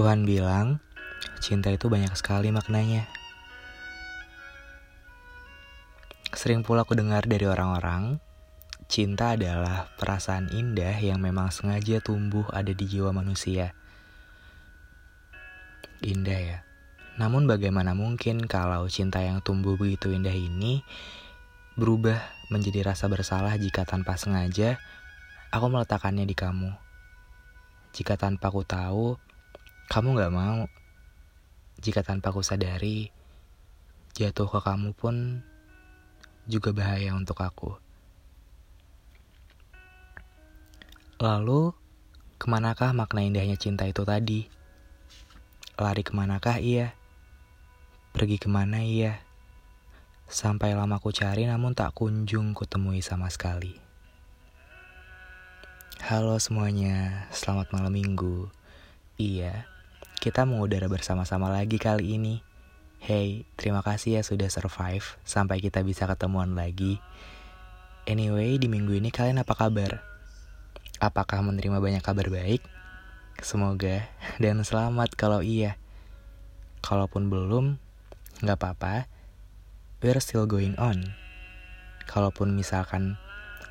Tuhan bilang, cinta itu banyak sekali maknanya. Sering pula aku dengar dari orang-orang, cinta adalah perasaan indah yang memang sengaja tumbuh ada di jiwa manusia. Indah ya. Namun bagaimana mungkin kalau cinta yang tumbuh begitu indah ini berubah menjadi rasa bersalah jika tanpa sengaja aku meletakkannya di kamu. Jika tanpa aku tahu, kamu gak mau. Jika tanpa aku sadari, jatuh ke kamu pun juga bahaya untuk aku. Lalu, ke manakah makna indahnya cinta itu tadi? Lari ke manakah ia? Pergi ke mana ia? Sampai lama ku cari namun tak kunjung kutemui sama sekali. Halo semuanya, selamat malam minggu. Iya, kita mengudara bersama-sama lagi kali ini. Hey, terima kasih ya sudah survive sampai kita bisa ketemuan lagi. Anyway, di minggu ini kalian apa kabar? Apakah menerima banyak kabar baik? Semoga dan selamat kalau iya. Kalaupun belum, nggak apa-apa. We're still going on. Kalaupun misalkan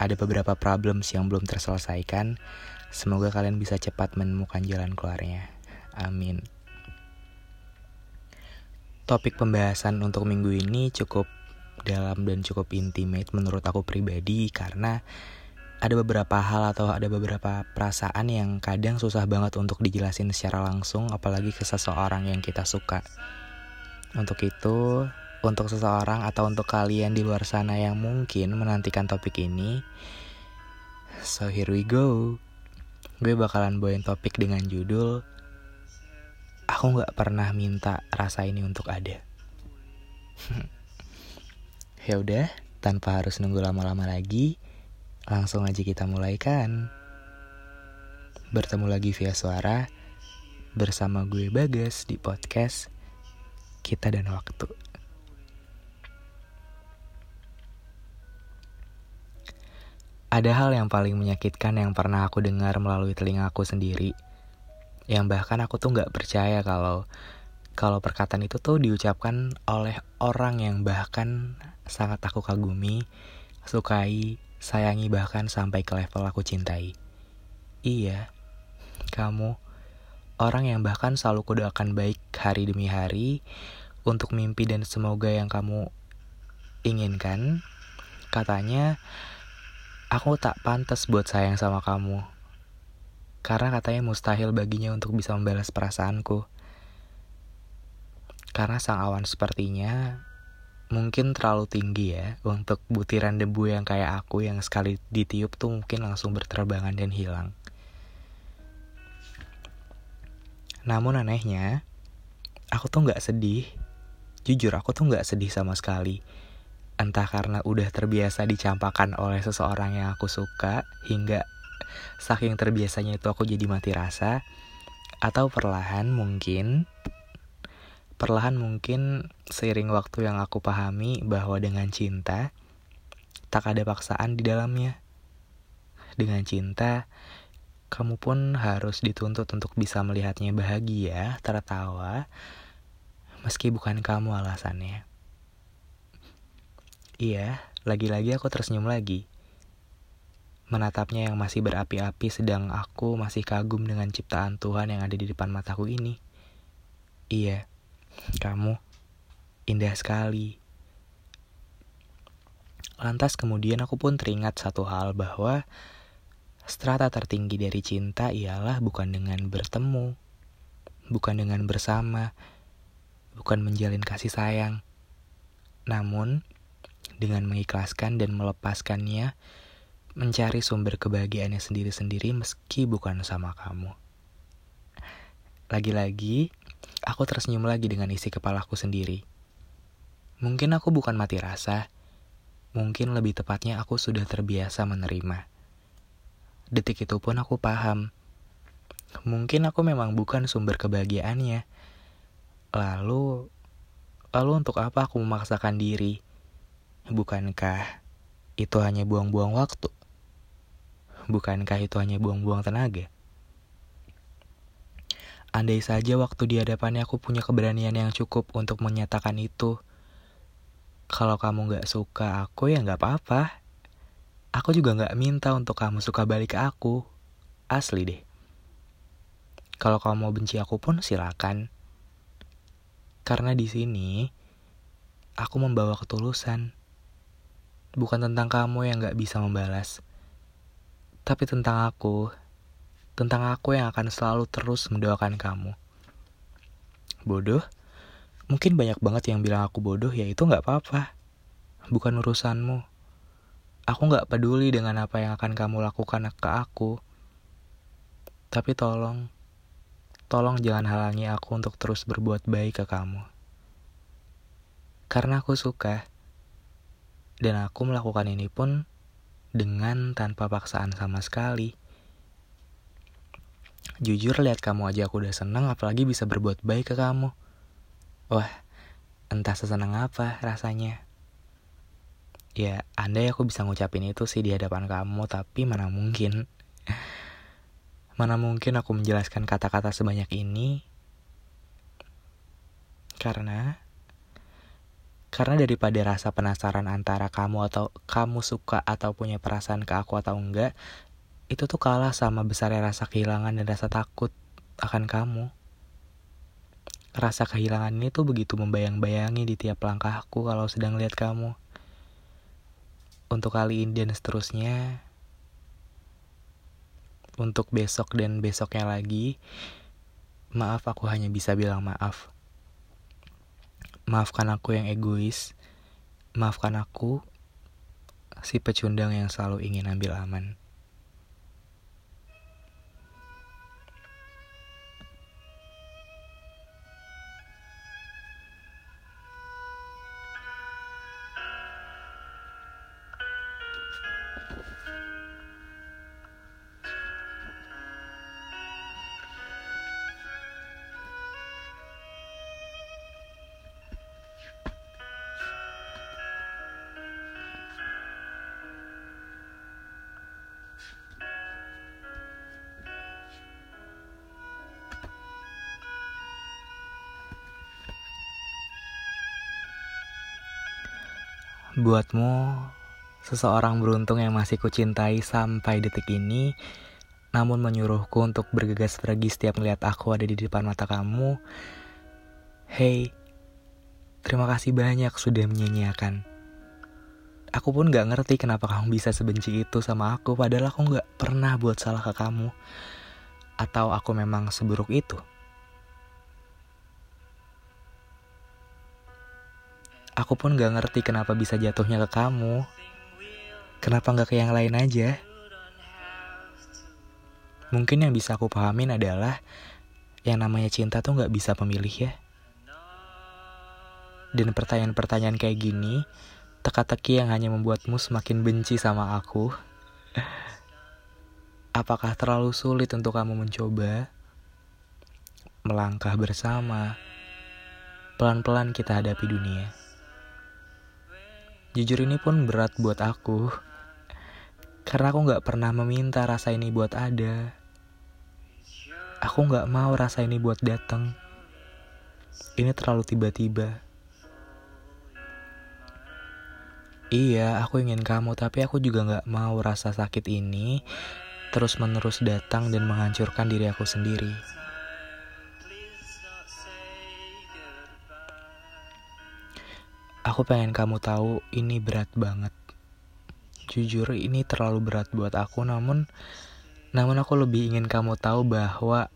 ada beberapa problems yang belum terselesaikan, semoga kalian bisa cepat menemukan jalan keluarnya. Amin. Topik pembahasan untuk minggu ini cukup dalam dan cukup intimate menurut aku pribadi karena ada beberapa hal atau ada beberapa perasaan yang kadang susah banget untuk dijelasin secara langsung apalagi ke seseorang yang kita suka. Untuk itu, untuk seseorang atau untuk kalian di luar sana yang mungkin menantikan topik ini, so here we go. Gue bakalan bawain topik dengan judul aku nggak pernah minta rasa ini untuk ada. ya udah, tanpa harus nunggu lama-lama lagi, langsung aja kita mulai kan. Bertemu lagi via suara bersama gue Bagas di podcast Kita dan Waktu. Ada hal yang paling menyakitkan yang pernah aku dengar melalui telingaku sendiri – yang bahkan aku tuh nggak percaya kalau kalau perkataan itu tuh diucapkan oleh orang yang bahkan sangat aku kagumi, sukai, sayangi bahkan sampai ke level aku cintai. Iya, kamu orang yang bahkan selalu kudoakan baik hari demi hari untuk mimpi dan semoga yang kamu inginkan. Katanya, aku tak pantas buat sayang sama kamu karena katanya mustahil baginya untuk bisa membalas perasaanku. Karena sang awan sepertinya mungkin terlalu tinggi ya untuk butiran debu yang kayak aku yang sekali ditiup tuh mungkin langsung berterbangan dan hilang. Namun anehnya, aku tuh gak sedih. Jujur aku tuh gak sedih sama sekali. Entah karena udah terbiasa dicampakkan oleh seseorang yang aku suka hingga saking terbiasanya itu aku jadi mati rasa atau perlahan mungkin perlahan mungkin seiring waktu yang aku pahami bahwa dengan cinta tak ada paksaan di dalamnya dengan cinta kamu pun harus dituntut untuk bisa melihatnya bahagia, tertawa, meski bukan kamu alasannya. Iya, lagi-lagi aku tersenyum lagi menatapnya yang masih berapi-api sedang aku masih kagum dengan ciptaan Tuhan yang ada di depan mataku ini. Iya, kamu indah sekali. Lantas kemudian aku pun teringat satu hal bahwa strata tertinggi dari cinta ialah bukan dengan bertemu, bukan dengan bersama, bukan menjalin kasih sayang, namun dengan mengikhlaskan dan melepaskannya mencari sumber kebahagiaannya sendiri-sendiri meski bukan sama kamu. Lagi-lagi, aku tersenyum lagi dengan isi kepalaku sendiri. Mungkin aku bukan mati rasa, mungkin lebih tepatnya aku sudah terbiasa menerima. Detik itu pun aku paham, mungkin aku memang bukan sumber kebahagiaannya. Lalu, lalu untuk apa aku memaksakan diri? Bukankah itu hanya buang-buang waktu? Bukankah itu hanya buang-buang tenaga? Andai saja waktu di hadapannya aku punya keberanian yang cukup untuk menyatakan itu. Kalau kamu gak suka aku ya gak apa-apa. Aku juga gak minta untuk kamu suka balik ke aku. Asli deh. Kalau kamu mau benci aku pun silakan. Karena di sini aku membawa ketulusan. Bukan tentang kamu yang gak bisa membalas. Tapi tentang aku tentang aku yang akan selalu terus mendoakan kamu. Bodoh? Mungkin banyak banget yang bilang aku bodoh, ya itu gak apa-apa. Bukan urusanmu. Aku gak peduli dengan apa yang akan kamu lakukan ke aku. Tapi tolong, tolong jangan halangi aku untuk terus berbuat baik ke kamu. Karena aku suka. Dan aku melakukan ini pun dengan tanpa paksaan sama sekali. Jujur lihat kamu aja aku udah seneng apalagi bisa berbuat baik ke kamu. Wah, entah sesenang apa rasanya. Ya, andai aku bisa ngucapin itu sih di hadapan kamu, tapi mana mungkin. Mana mungkin aku menjelaskan kata-kata sebanyak ini. Karena karena daripada rasa penasaran antara kamu atau kamu suka atau punya perasaan ke aku atau enggak, itu tuh kalah sama besarnya rasa kehilangan dan rasa takut akan kamu. Rasa kehilangan ini tuh begitu membayang-bayangi di tiap langkahku kalau sedang lihat kamu. Untuk kali ini dan seterusnya, untuk besok dan besoknya lagi, maaf aku hanya bisa bilang maaf. Maafkan aku yang egois, maafkan aku si pecundang yang selalu ingin ambil aman. Buatmu, seseorang beruntung yang masih kucintai sampai detik ini, namun menyuruhku untuk bergegas pergi setiap melihat aku ada di depan mata kamu. Hey, terima kasih banyak sudah menyanyiakan. Aku pun gak ngerti kenapa kamu bisa sebenci itu sama aku, padahal aku gak pernah buat salah ke kamu. Atau aku memang seburuk itu? Aku pun gak ngerti kenapa bisa jatuhnya ke kamu. Kenapa gak ke yang lain aja? Mungkin yang bisa aku pahamin adalah yang namanya cinta tuh gak bisa memilih ya. Dan pertanyaan-pertanyaan kayak gini, teka-teki yang hanya membuatmu semakin benci sama aku. Apakah terlalu sulit untuk kamu mencoba melangkah bersama? Pelan-pelan kita hadapi dunia. Jujur ini pun berat buat aku. Karena aku gak pernah meminta rasa ini buat ada. Aku gak mau rasa ini buat datang. Ini terlalu tiba-tiba. Iya, aku ingin kamu, tapi aku juga gak mau rasa sakit ini terus-menerus datang dan menghancurkan diri aku sendiri. Aku pengen kamu tahu ini berat banget. Jujur ini terlalu berat buat aku namun namun aku lebih ingin kamu tahu bahwa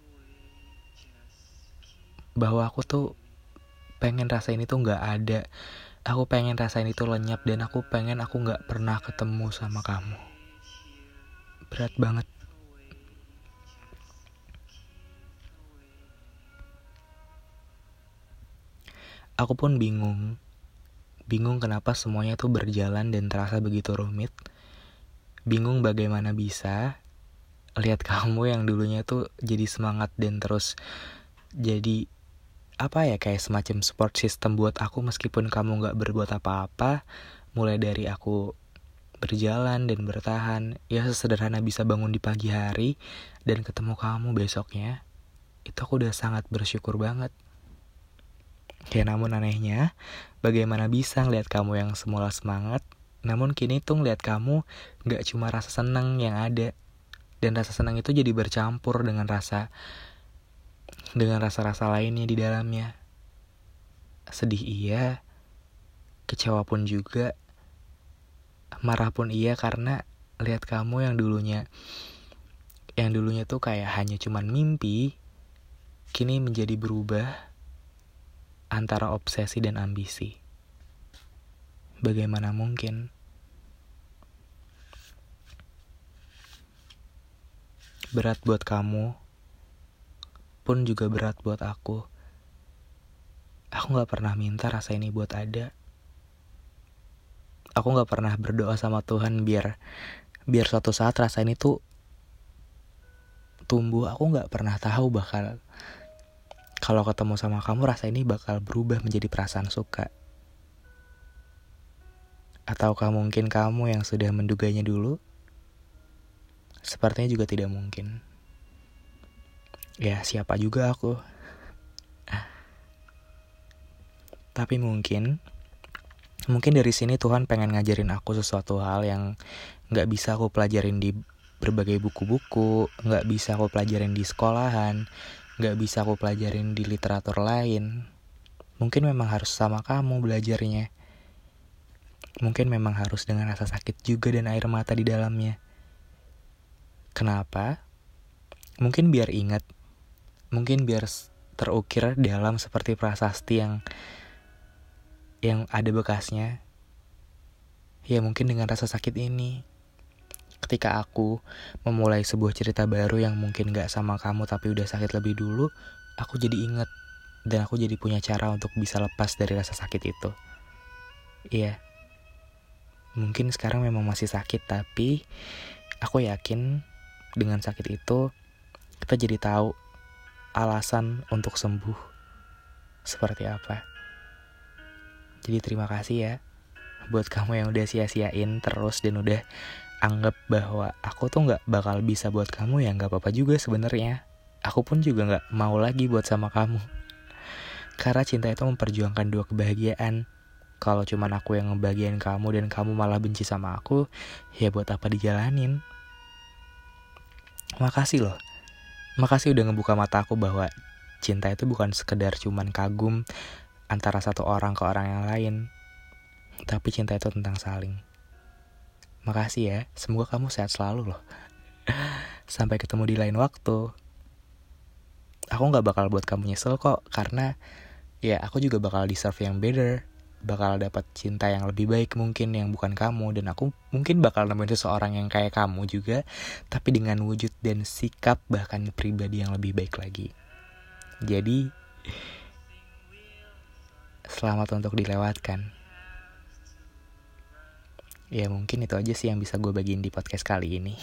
bahwa aku tuh pengen rasa ini tuh nggak ada. Aku pengen rasa ini tuh lenyap dan aku pengen aku nggak pernah ketemu sama kamu. Berat banget. Aku pun bingung Bingung kenapa semuanya tuh berjalan dan terasa begitu rumit. Bingung bagaimana bisa lihat kamu yang dulunya tuh jadi semangat dan terus jadi apa ya kayak semacam support system buat aku meskipun kamu gak berbuat apa-apa mulai dari aku berjalan dan bertahan ya sesederhana bisa bangun di pagi hari dan ketemu kamu besoknya itu aku udah sangat bersyukur banget. Ya namun anehnya, bagaimana bisa ngeliat kamu yang semula semangat, namun kini tuh ngeliat kamu gak cuma rasa seneng yang ada, dan rasa senang itu jadi bercampur dengan rasa dengan rasa-rasa lainnya di dalamnya. Sedih iya, kecewa pun juga, marah pun iya karena lihat kamu yang dulunya yang dulunya tuh kayak hanya cuman mimpi, kini menjadi berubah antara obsesi dan ambisi. Bagaimana mungkin? Berat buat kamu, pun juga berat buat aku. Aku gak pernah minta rasa ini buat ada. Aku gak pernah berdoa sama Tuhan biar biar suatu saat rasa ini tuh tumbuh aku nggak pernah tahu bakal kalau ketemu sama kamu rasa ini bakal berubah menjadi perasaan suka. Ataukah mungkin kamu yang sudah menduganya dulu? Sepertinya juga tidak mungkin. Ya siapa juga aku? Tapi mungkin mungkin dari sini Tuhan pengen ngajarin aku sesuatu hal yang nggak bisa aku pelajarin di berbagai buku-buku, nggak bisa aku pelajarin di sekolahan, nggak bisa aku pelajarin di literatur lain. Mungkin memang harus sama kamu belajarnya. Mungkin memang harus dengan rasa sakit juga dan air mata di dalamnya. Kenapa? Mungkin biar ingat, mungkin biar terukir dalam seperti prasasti yang yang ada bekasnya. Ya mungkin dengan rasa sakit ini ketika aku memulai sebuah cerita baru yang mungkin gak sama kamu tapi udah sakit lebih dulu, aku jadi inget dan aku jadi punya cara untuk bisa lepas dari rasa sakit itu. Iya, mungkin sekarang memang masih sakit tapi aku yakin dengan sakit itu kita jadi tahu alasan untuk sembuh seperti apa. Jadi terima kasih ya buat kamu yang udah sia-siain terus dan udah anggap bahwa aku tuh nggak bakal bisa buat kamu ya nggak apa-apa juga sebenarnya. Aku pun juga nggak mau lagi buat sama kamu. Karena cinta itu memperjuangkan dua kebahagiaan. Kalau cuman aku yang ngebagian kamu dan kamu malah benci sama aku, ya buat apa dijalanin? Makasih loh. Makasih udah ngebuka mata aku bahwa cinta itu bukan sekedar cuman kagum antara satu orang ke orang yang lain. Tapi cinta itu tentang saling. Makasih ya, semoga kamu sehat selalu loh. Sampai ketemu di lain waktu. Aku gak bakal buat kamu nyesel kok, karena ya aku juga bakal deserve yang better. Bakal dapat cinta yang lebih baik mungkin yang bukan kamu. Dan aku mungkin bakal nemuin seseorang yang kayak kamu juga, tapi dengan wujud dan sikap bahkan pribadi yang lebih baik lagi. Jadi, selamat untuk dilewatkan ya mungkin itu aja sih yang bisa gue bagiin di podcast kali ini.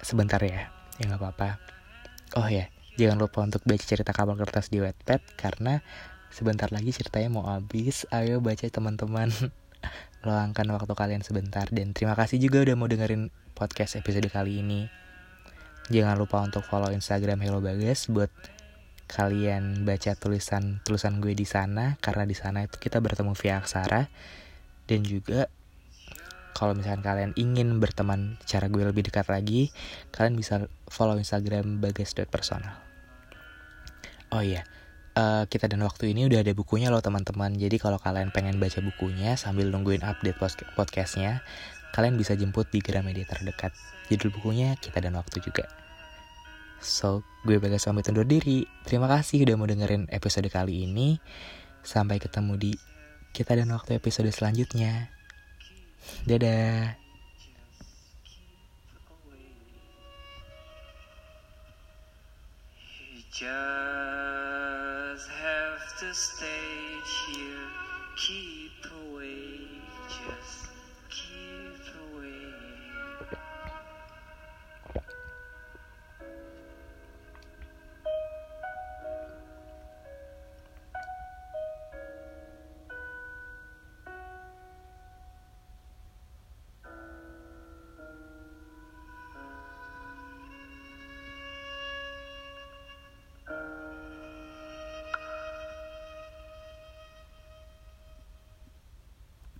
Sebentar ya ya nggak apa-apa. Oh ya jangan lupa untuk baca cerita kapal kertas di Wattpad karena sebentar lagi ceritanya mau habis. Ayo baca teman-teman. Luangkan waktu kalian sebentar dan terima kasih juga udah mau dengerin podcast episode kali ini. Jangan lupa untuk follow Instagram Hello Bagas buat kalian baca tulisan tulisan gue di sana karena di sana itu kita bertemu via aksara. Dan juga kalau misalkan kalian ingin berteman cara gue lebih dekat lagi, kalian bisa follow Instagram bagas.personal. Oh iya, uh, kita dan waktu ini udah ada bukunya loh teman-teman. Jadi kalau kalian pengen baca bukunya sambil nungguin update podcastnya, kalian bisa jemput di Gramedia terdekat. Judul bukunya Kita dan Waktu juga. So, gue Bagas pamit undur diri. Terima kasih udah mau dengerin episode kali ini. Sampai ketemu di Kita dan Waktu episode selanjutnya. Dadah. Just have to stay here, keep